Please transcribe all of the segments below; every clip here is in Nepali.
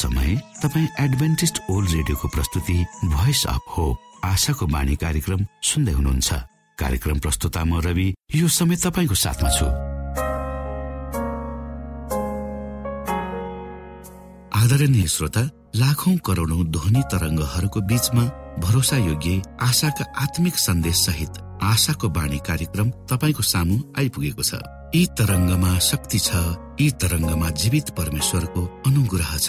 समय तपाईँ एडभेन्टिस्ट ओल्ड रेडियोको प्रस्तुति भोइस अफ होप आशाको बाणी कार्यक्रम सुन्दै हुनुहुन्छ। कार्यक्रम प्रस्तुता म रवि यो समय तपाईँको साथमा छु। आदरणीय श्रोता लाखौं करोडौं ध्वनि तरङ्गहरूको बीचमा भरोसा योग्य आशाका आत्मिक सन्देश सहित आशाको बाणी कार्यक्रम तपाईँको सामु आइपुगेको छ। यी तरङ्गमा शक्ति छ यी तरङ्गमा जीवित परमेश्वरको अनुग्रह छ।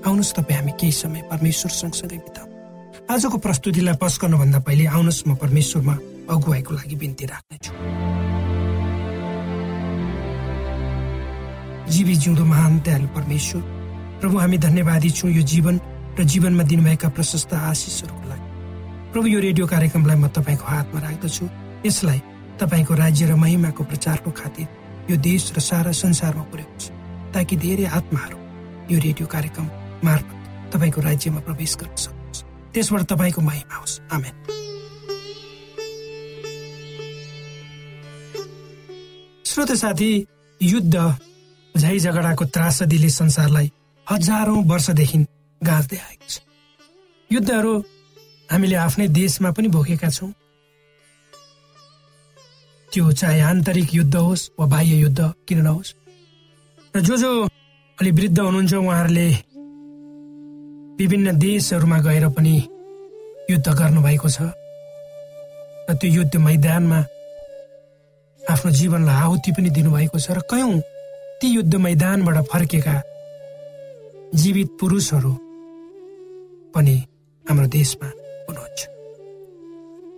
आउनुहोस् तपाईँ हामी केही समय परमेश्वर सँगसँगै बिताउ आजको प्रस्तुतिलाई पस गर्नुभन्दा पहिले आउनुहोस् म परमेश्वरमा अगुवाईको लागि बिन्ती राख्नेछु जीवी जिउँदो महान दयालु परमेश्वर प्रभु हामी धन्यवादी छौँ यो जीवन र जीवनमा दिनुभएका प्रशस्त आशिषहरूको लागि प्रभु यो रेडियो कार्यक्रमलाई म तपाईँको हातमा राख्दछु यसलाई तपाईँको राज्य र महिमाको प्रचारको खातिर यो देश र सारा संसारमा पुर्याउँछ ताकि धेरै आत्माहरू यो रेडियो कार्यक्रम मार्फत तपाईँको राज्यमा प्रवेश गर्न सक्नुहोस्। त्यसबाट तपाईँको महिमा होस् आमेन। श्रोत साथी युद्ध झै झगडाको त्रासदीले संसारलाई हजारौं वर्षदेखि गाँच्दै आएको छ। युद्धहरू हामीले आफ्नै देशमा पनि भोगेका छौँ। त्यो चाहे आन्तरिक युद्ध होस् वा बाह्य युद्ध किन नहोस्। र जो जो अलि वृद्ध हुनुहुन्छ उहाँहरूले विभिन्न देशहरूमा गएर पनि युद्ध गर्नुभएको छ। र त्यो युद्ध मैदानमा आफ्नो जीवनलाई आहुति पनि दिनुभएको छ र कयौँ ती युद्ध मैदानबाट फर्केका जीवित पुरुषहरू पनि हाम्रो देशमा हुनुहुन्छ।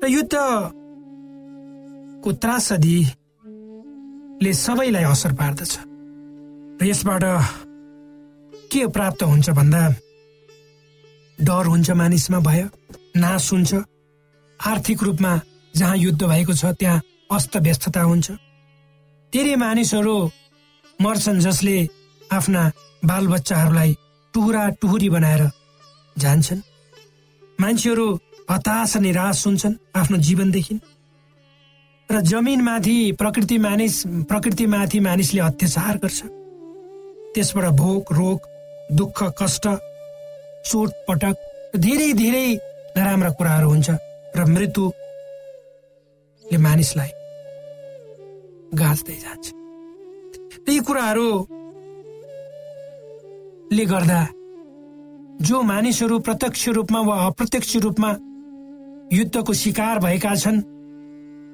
र युद्धको त्रासदीले सबैलाई असर पार्दछ। र यसबाट के प्राप्त हुन्छ भन्दा डर हुन्छ मानिसमा भय नाश हुन्छ। आर्थिक रूपमा जहाँ युद्ध भएको छ त्यहाँ अस्त व्यस्तता हुन्छ। धेरै मानिसहरू मर्छन् जसले आफ्ना बालबच्चाहरूलाई टुहुरा टुहुरी बनाएर जान्छन्। मान्छेहरू हताश निराश हुन्छन् आफ्नो जीवनदेखि। र जमिनमाथि प्रकृति मानिस प्रकृतिमाथि मानिसले अत्याचार गर्छ। त्यसबाट भोक रोग दुःख कष्ट चोट पटक धेरै धेरै नराम्रा कुराहरू हुन्छ र मृत्युले मानिसलाई गाँच्दै जान्छ। यी कुराहरूले गर्दा जो मानिसहरू प्रत्यक्ष रूपमा वा अप्रत्यक्ष रूपमा युद्धको शिकार भएका छन्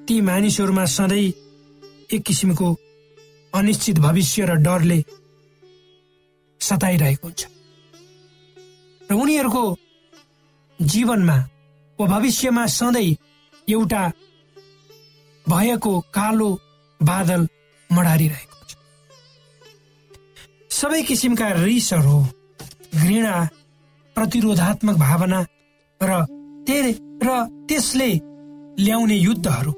ती मानिसहरूमा सधैँ एक किसिमको अनिश्चित भविष्य र डरले सताइरहेको हुन्छ। र उनीहरूको जीवनमा वा भविष्यमा सधैँ एउटा भएको कालो बादल मडारिरहेको छ। सबै किसिमका रिसहरू घृणा प्रतिरोधात्मक भावना र र त्यसले ल्याउने युद्धहरू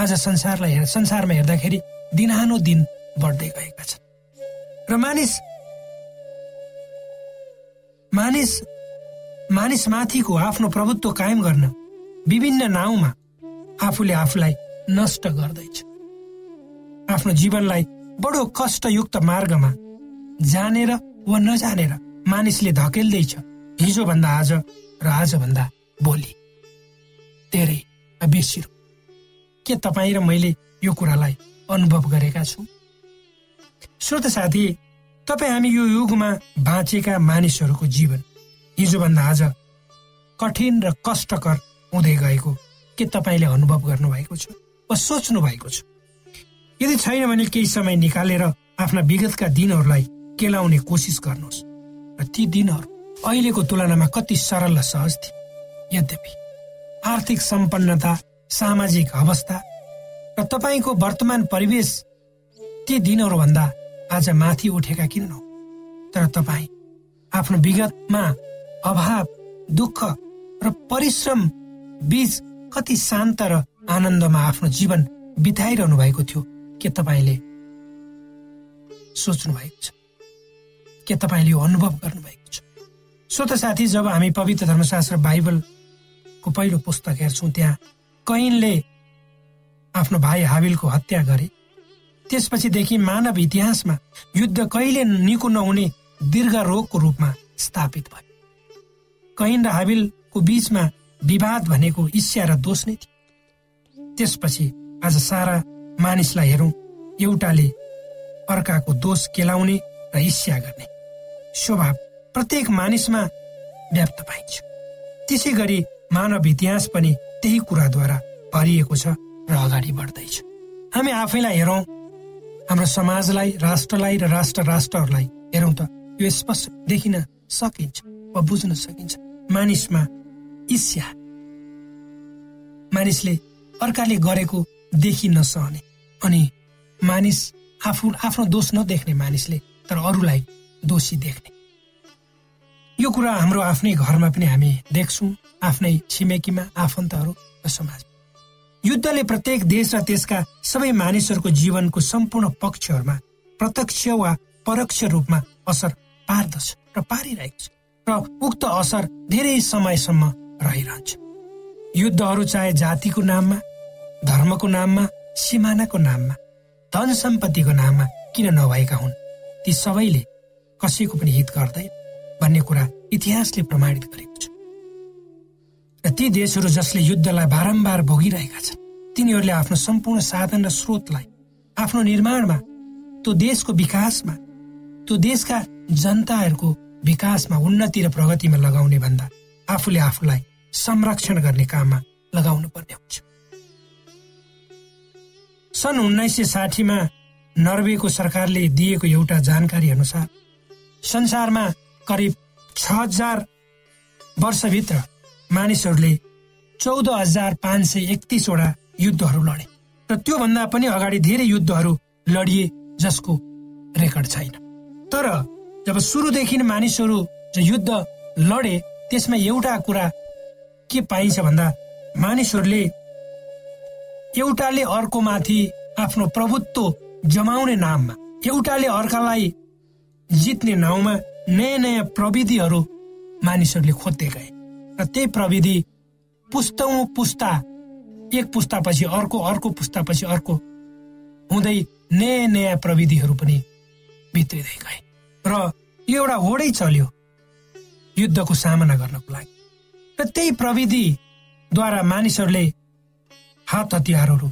आज संसारलाई संसारमा हेर्दाखेरि दिनानो दिन बढ्दै गएका छन्। र मानिस मानिस मानिस माथिको आफ्नो प्रभुत्व कायम गर्न विभिन्न नाउँमा आफूले आफूलाई नष्ट गर्दैछ। आफ्नो जीवनलाई बडो कष्टयुक्त मार्गमा जानेर वा नजानेर मानिसले धकेल्दैछ। हिजोभन्दा आज र आजभन्दा भोलि। धेरै बेसी के तपाईँ र मैले यो कुरालाई अनुभव गरेका छौँ? श्रोत साथी तपाईँ हामी यो युगमा बाँचेका मानिसहरूको जीवन हिजोभन्दा आज कठिन र कष्टकर हुँदै गएको के तपाईँले अनुभव गर्नुभएको छ वा सोच्नु भएको छ? यदि छैन भने केही समय निकालेर आफ्ना विगतका दिनहरूलाई केलाउने कोसिस गर्नुहोस्। र ती दिनहरू अहिलेको तुलनामा कति सरल र सहज थिए। यद्यपि आर्थिक सम्पन्नता सामाजिक अवस्था र तपाईँको वर्तमान परिवेश ती दिनहरूभन्दा आज माथि उठेका किन तर तपाईँ आफ्नो विगतमा अभाव दुःख र परिश्रम बीच कति शान्त र आनन्दमा आफ्नो जीवन बिताइरहनु भएको थियो के तपाईँले सोच्नु भएको छ? के तपाईँले यो अनुभव गर्नुभएको छ? स्वत साथी जब हामी पवित्र धर्मशास्त्र बाइबलको पहिलो पुस्तक हेर्छौँ त्यहाँ कैनले आफ्नो भाइ हाबिलको हत्या गरे। त्यसपछिदेखि मानव इतिहासमा युद्ध कहिले निको नहुने दीर्घ रोगको रूपमा स्थापित भयो। कैन र हाबिलको बीचमा विवाद भनेको ईर्ष्या र दोष नै थियो। त्यसपछि आज सारा मानिसलाई हेरौँ एउटाले अर्काको दोष केलाउने र ईर्ष्या गर्ने स्वभाव प्रत्येक मानिसमा व्याप्त पाइन्छ। त्यसै गरी मानव इतिहास पनि त्यही कुराद्वारा भरिएको छ र अगाडि बढ्दैछ। हामी आफैलाई हेरौँ हाम्रो समाजलाई राष्ट्रलाई र राष्ट्र राष्ट्रहरूलाई हेरौँ त यो स्पष्ट देखिन सकिन्छ वा बुझ्न सकिन्छ। मानिसमा इस्या। मानिसले अर्काले गरेको देखि नसहने अनि मानिस आफू आफ्नो दोष नदेख्ने मानिसले तर अरूलाई दोषी देख्ने। यो कुरा हाम्रो आफ्नै घरमा पनि हामी देख्छौँ आफ्नै छिमेकीमा आफन्तहरू र समाज युद्धले प्रत्येक देश र त्यसका सबै मानिसहरूको जीवनको सम्पूर्ण पक्षहरूमा प्रत्यक्ष वा परोक्ष रूपमा असर पार्दछ र पारिरहेको छ र उक्त असर धेरै समयसम्म रहिरहन्छ। युद्धहरू चाहे जातिको नाममा धर्मको नाममा सिमानाको नाममा धन सम्पत्तिको नाममा किन नभएका हुन्? ती सबैले कसैको पनि हित गर्दैन भन्ने कुरा इतिहासले प्रमाणित गरेको छ। र ती देशहरू जसले युद्धलाई बारम्बार भोगिरहेका छन् तिनीहरूले आफ्नो सम्पूर्ण साधन र स्रोतलाई आफ्नो निर्माणमा त्यो देशको विकासमा त्यो देशका जनताहरूको विकासमा उन्नति र प्रगतिमा लगाउने भन्दा आफूले आफूलाई संरक्षण गर्ने काममा लगाउनु पर्ने हुन्छ। सन् उन्नाइस सय साठीमा नर्वेको सरकारले दिएको एउटा जानकारी अनुसार संसारमा करिब छ हजार वर्षभित्र मानिसहरूले चौध हजार पाँच सय एकतिसवटा युद्धहरू लडे र त्योभन्दा पनि अगाडि धेरै युद्धहरू लडिए जसको रेकर्ड छैन। तर जब सुरुदेखि मानिसहरू युद्ध लडे त्यसमा एउटा कुरा के पाइन्छ भन्दा मानिसहरूले एउटाले अर्कोमाथि आफ्नो प्रभुत्व जमाउने नाममा एउटाले अर्कालाई जित्ने नाउँमा नयाँ नयाँ प्रविधिहरू मानिसहरूले खोज्दै गए। त्यही प्रविधि पुस्तौँ पुस्ता। एक पुस्तापछि अर्को अर्को पुस्तापछि अर्को। हुँदै नयाँ नयाँ प्रविधिहरू पनि भित्रिँदै गए। र यो एउटा होडै चल्यो युद्धको सामना गर्नको लागि। र त्यही प्रविधिद्वारा मानिसहरूले हात हतियारहरू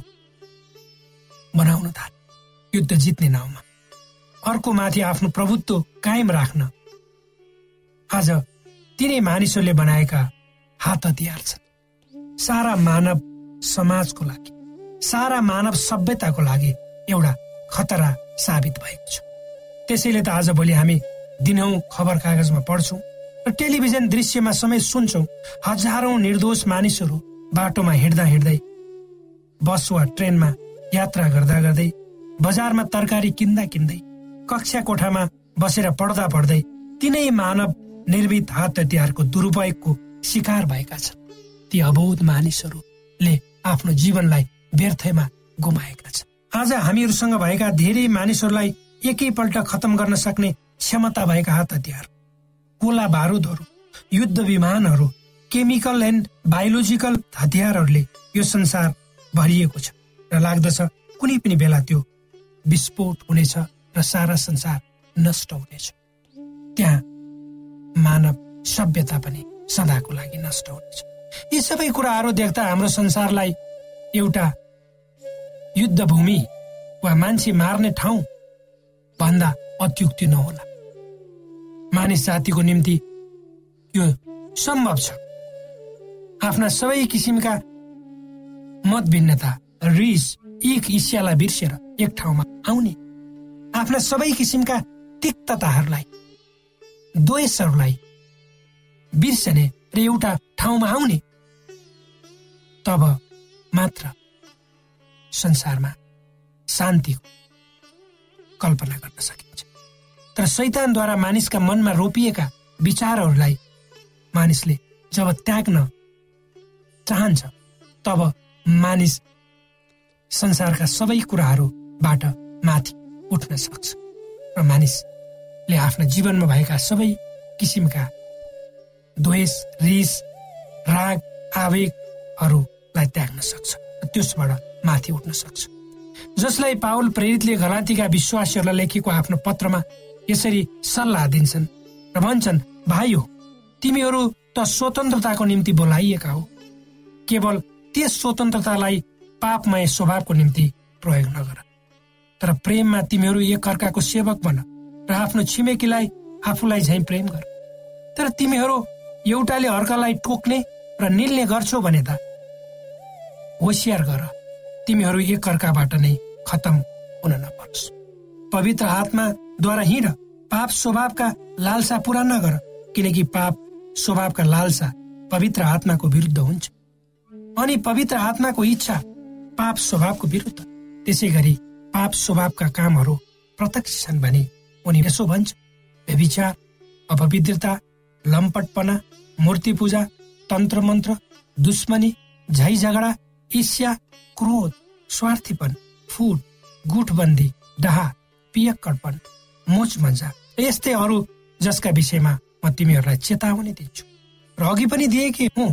बनाउन थाले। युद्ध जित्ने नाउँमा। अर्को माथि आफ्नो प्रभुत्व कायम राख्न। आज तिनै मानिसहरूले बनाएका हात हतियार छन् सारा मानव समाजको लागि सारा मानव सभ्यताको लागि एउटा खतरा साबित भएको छ। त्यसैले त आज भोलि हामी दिनहुँ खबर कागजमा पढ्छौँ र टेलिभिजन दृश्यमा समेत सुन्छौँ हजारौं निर्दोष मानिसहरू बाटोमा हिँड्दा हिँड्दै बस वा ट्रेनमा यात्रा गर्दा गर्दै बजारमा तरकारी किन्दा किन्दै कक्षा कोठामा बसेर पढ्दा पढ्दै तिनै मानव निर्मित हात हतियारको दुरुपयोगको शिकार भएका छन्। ती अबोध मानिसहरूले आफ्नो जीवनलाई व्यर्थमा गुमाएका छन्। आज हामीहरूसँग भएका धेरै मानिसहरूलाई एकैपल्ट खतम गर्न सक्ने क्षमता भएका हात हतियार गोला बारुदहरू युद्ध विमानहरू केमिकल एन्ड बायोलोजिकल हतियारहरूले यो संसार भरिएको छ र लाग्दछ कुनै पनि बेला त्यो विस्फोट हुनेछ र सारा संसार नष्ट हुनेछ। त्यहाँ मानव सभ्यता पनि सदाको लागि नष्ट हुनेछ। यी सबै कुराहरू देख्दा हाम्रो संसारलाई एउटा युद्ध भूमि वा मान्छे मार्ने ठाउँ भन्दा अत्युक्ति नहोला। मानिस जातिको निम्ति यो सम्भव छ। आफ्ना सबै किसिमका मत भिन्नता रिस एक इस्यालाई बिर्सेर एक ठाउँमा आउने। आफ्ना सबै किसिमका तिक्तताहरूलाई द्वेषहरूलाई बिर्सने र एउटा ठाउँमा आउने। तब मात्र संसारमा शान्तिको कल्पना गर्न सकिन्छ। तर शैतानद्वारा मानिसका मनमा रोपिएका विचारहरूलाई मानिसले जब त्याग्न चाहन्छ तब मानिस संसारका सबै कुराहरूबाट माथि उठ्न सक्छ। र मानिसले आफ्ना जीवनमा भएका सबै किसिमका द्वेष रिस राग आवेगहरूलाई त्याग्न सक्छ। त्यसबाट माथि उठ्न सक्छ। जसलाई पावल प्रेरितले गलातीका विश्वासीहरूलाई लेखेको आफ्नो पत्रमा यसरी सल्लाह दिन्छन् र भन्छन् भाइ हो तिमीहरू त स्वतन्त्रताको निम्ति बोलाइएका हो। केवल त्यस स्वतन्त्रतालाई पापमय स्वभावको निम्ति प्रयोग नगर। तर प्रेममा तिमीहरू एक अर्काको सेवक बन र आफ्नो छिमेकीलाई आफूलाई झैँ प्रेम गर। तर तिमीहरू एउटाले अर्कालाई टोक्ने र निल्ने गर्छौ भने त होसियार गर। तिमीहरू एक अर्काबाट नै खतम हुन नपरोस्। पवित्र आत्माद्वारा हिँड। पाप स्वभावका लालसा पुरा नगर किनकि पाप स्वभावका लालसा पवित्र आत्माको विरुद्ध हुन्छ। अनि पवित्र आत्माको इच्छा पाप स्वभावको विरुद्ध। त्यसै गरी पाप स्वभावका कामहरू प्रत्यक्ष छन् भने उनी यसो भन्छ। व्यविचार अपवित्रता लम्पटपना मूर्ति पूजा तन्त्र मन्त्र दुश्मनी झै झगडा ईर्ष्या क्रोध स्वार्थीपन फुट गुठबन्दी डहा पियक्कडपन मोच मजा। यस्तै अरू जसका विषयमा म तिमीहरूलाई चेतावनी दिन्छु। र अघि पनि दिएकी हुँ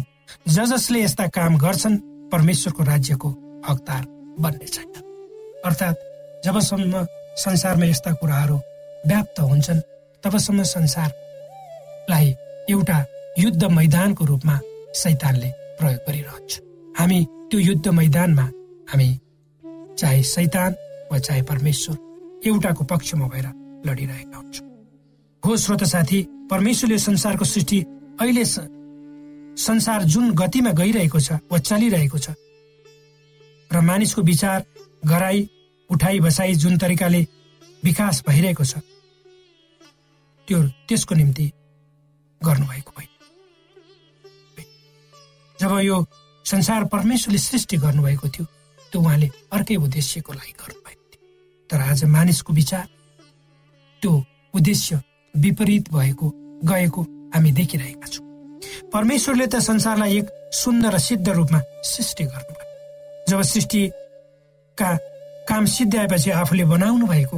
ज जसले यस्ता काम गर्छन् परमेश्वरको राज्यको हकदार बन्ने छैन। अर्थात् जबसम्म संसारमा यस्ता कुराहरू व्याप्त हुन्छन् तबसम्म संसारलाई एउटा युद्ध मैदानको रूपमा सैतानले प्रयोग गरिरहन्छ। हामी त्यो युद्ध मैदानमा हामी चाहे सैतान वा चाहे परमेश्वर एउटाको पक्षमा भएर लडिरहेका हुन्छौँ। हो श्रोत साथी परमेश्वरले संसारको सृष्टि अहिले संसार जुन गतिमा गइरहेको छ वा चलिरहेको छ र मानिसको विचार गराई उठाइ बसाई जुन तरिकाले विकास भइरहेको छ त्यो त्यसको निम्ति गर्नुभएको होइन। जब यो संसार परमेश्वरले सृष्टि गर्नुभएको थियो त्यो उहाँले अर्कै उद्देश्यको लागि गर्नुभएको थियो। तर आज मानिसको विचार त्यो उद्देश्य विपरीत भएको गएको हामी देखिरहेका छौँ। परमेश्वरले त संसारलाई एक सुन्दर र सिद्ध रूपमा सृष्टि गर्नुभयो। जब सृष्टिका काम सिद्ध्याएपछि आफूले बनाउनु भएको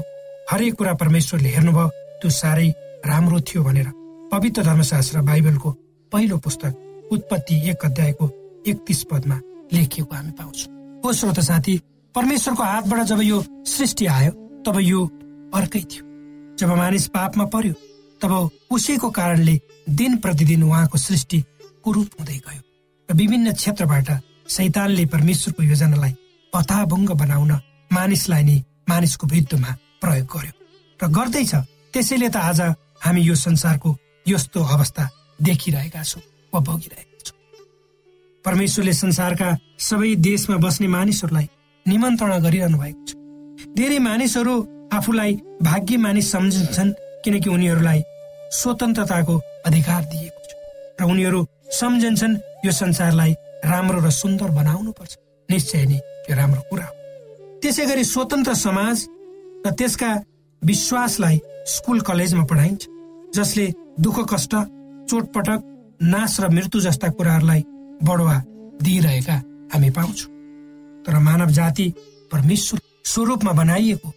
हरेक कुरा परमेश्वरले हेर्नुभयो त्यो साह्रै राम्रो थियो भनेर पवित्र धर्मशास्त्र बाइबलको पहिलो पुस्तक उत्पत्ति एक अध्यायको एकतिस पदमा लेखिएको हामी पाउँछौँ। हो श्रोत साथी परमेश्वरको हातबाट जब यो सृष्टि आयो तब यो अर्कै थियो। जब मानिस पापमा पर्यो तब उसैको कारणले दिन प्रतिदिन उहाँको सृष्टि कुरूप हुँदै गयो र विभिन्न क्षेत्रबाट सैतानले परमेश्वरको योजनालाई पथाभङ्ग बनाउन मानिसलाई नै मानिसको विरुद्धमा प्रयोग गर्यो। र गर्दैछ त्यसैले त आज हामी यो संसारको यस्तो अवस्था देखिरहेका छौँ वा भोगिरहेका छौँ। परमेश्वरले संसारका सबै देशमा बस्ने मानिसहरूलाई निमन्त्रणा गरिरहनु भएको छ। धेरै मानिसहरू आफूलाई भाग्य मानिस सम्झन्छन् किनकि उनीहरूलाई स्वतन्त्रताको अधिकार दिएको छ। र उनीहरू सम्झन्छन् यो संसारलाई राम्रो र सुन्दर बनाउनु पर्छ निश्चय नै यो राम्रो कुरा हो। त्यसै गरी स्वतन्त्र समाज र त्यसका विश्वासलाई स्कुल कलेजमा पढाइन्छ जसले दुःख कष्ट चोटपटक नाश र मृत्यु जस्ता कुराहरूलाई बढुवा दिइरहेका हामी पाउँछौँ। तर मानव जाति परमेश्वर स्वरूपमा बनाइएको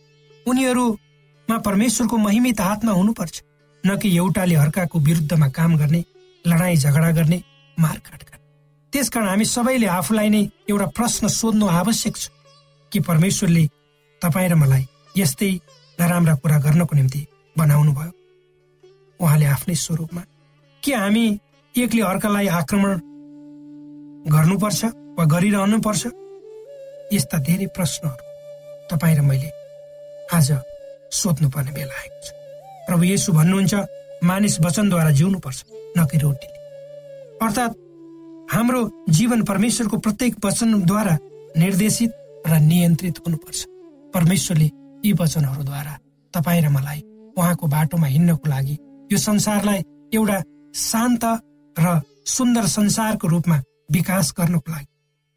उनीहरूमा परमेश्वरको महिमित आत्मा हुनुपर्छ न कि एउटाले अर्काको विरुद्धमा काम गर्ने लडाईँ झगडा गर्ने मारकाट गर्ने। त्यसकारण हामी सबैले आफूलाई नै एउटा प्रश्न सोध्नु आवश्यक छ कि परमेश्वरले तपाईँ र मलाई यस्तै नराम्रा कुरा गर्नको निम्ति बनाउनु भयो उहाँले आफ्नै स्वरूपमा के हामी एकले अर्कालाई आक्रमण गर्नुपर्छ वा गरिरहनु पर्छ यस्ता धेरै प्रश्नहरू तपाईँ र मैले आज सोध्नुपर्ने बेला आएको छ। प्रभु येसु भन्नुहुन्छ मानिस वचनद्वारा जिउनुपर्छ न कि रोटीले। अर्थात् हाम्रो जीवन परमेश्वरको प्रत्येक वचनद्वारा निर्देशित र नियन्त्रित हुनुपर्छ। परमेश्वरले यी वचनहरूद्वारा तपाईँ र मलाई उहाँको बाटोमा हिँड्नको लागि यो संसारलाई एउटा शान्त र सुन्दर संसारको रूपमा विकास गर्नको लागि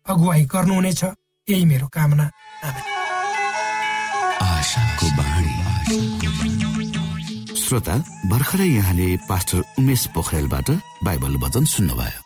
अगुवाई गर्नुहुनेछ। यही मेरो कामना। श्रोता भर्खरै यहाँले पास्टर उमेश पोखरेलबाट बाइबल वचन सुन्नुभयो।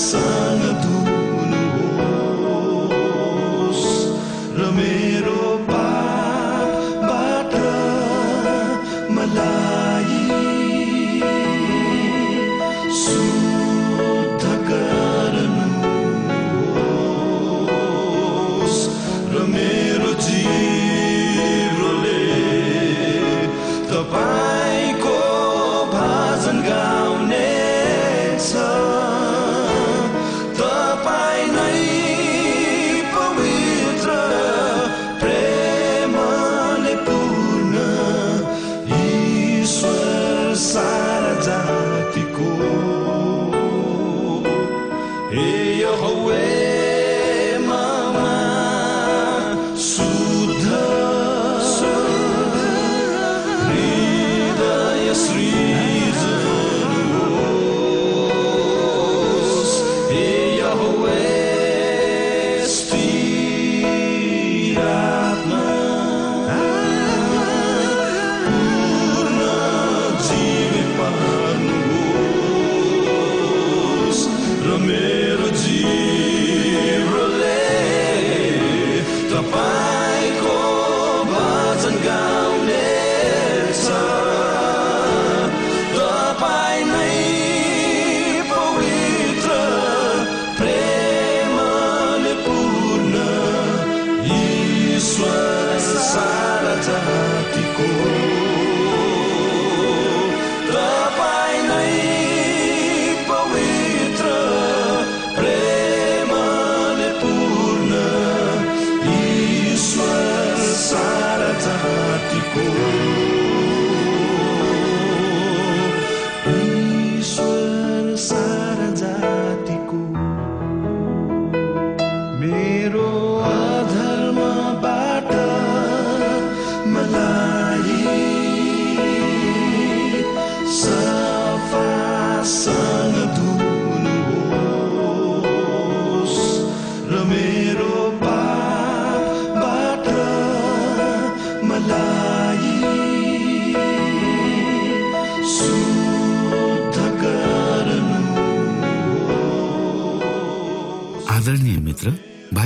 sun.